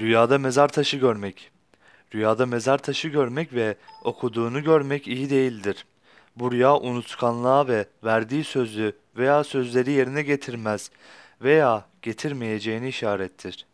Rüyada mezar taşı görmek. Rüyada mezar taşı görmek ve okuduğunu görmek iyi değildir. Bu rüya unutkanlığa ve verdiği sözü veya sözleri yerine getirmez veya getirmeyeceğini işarettir.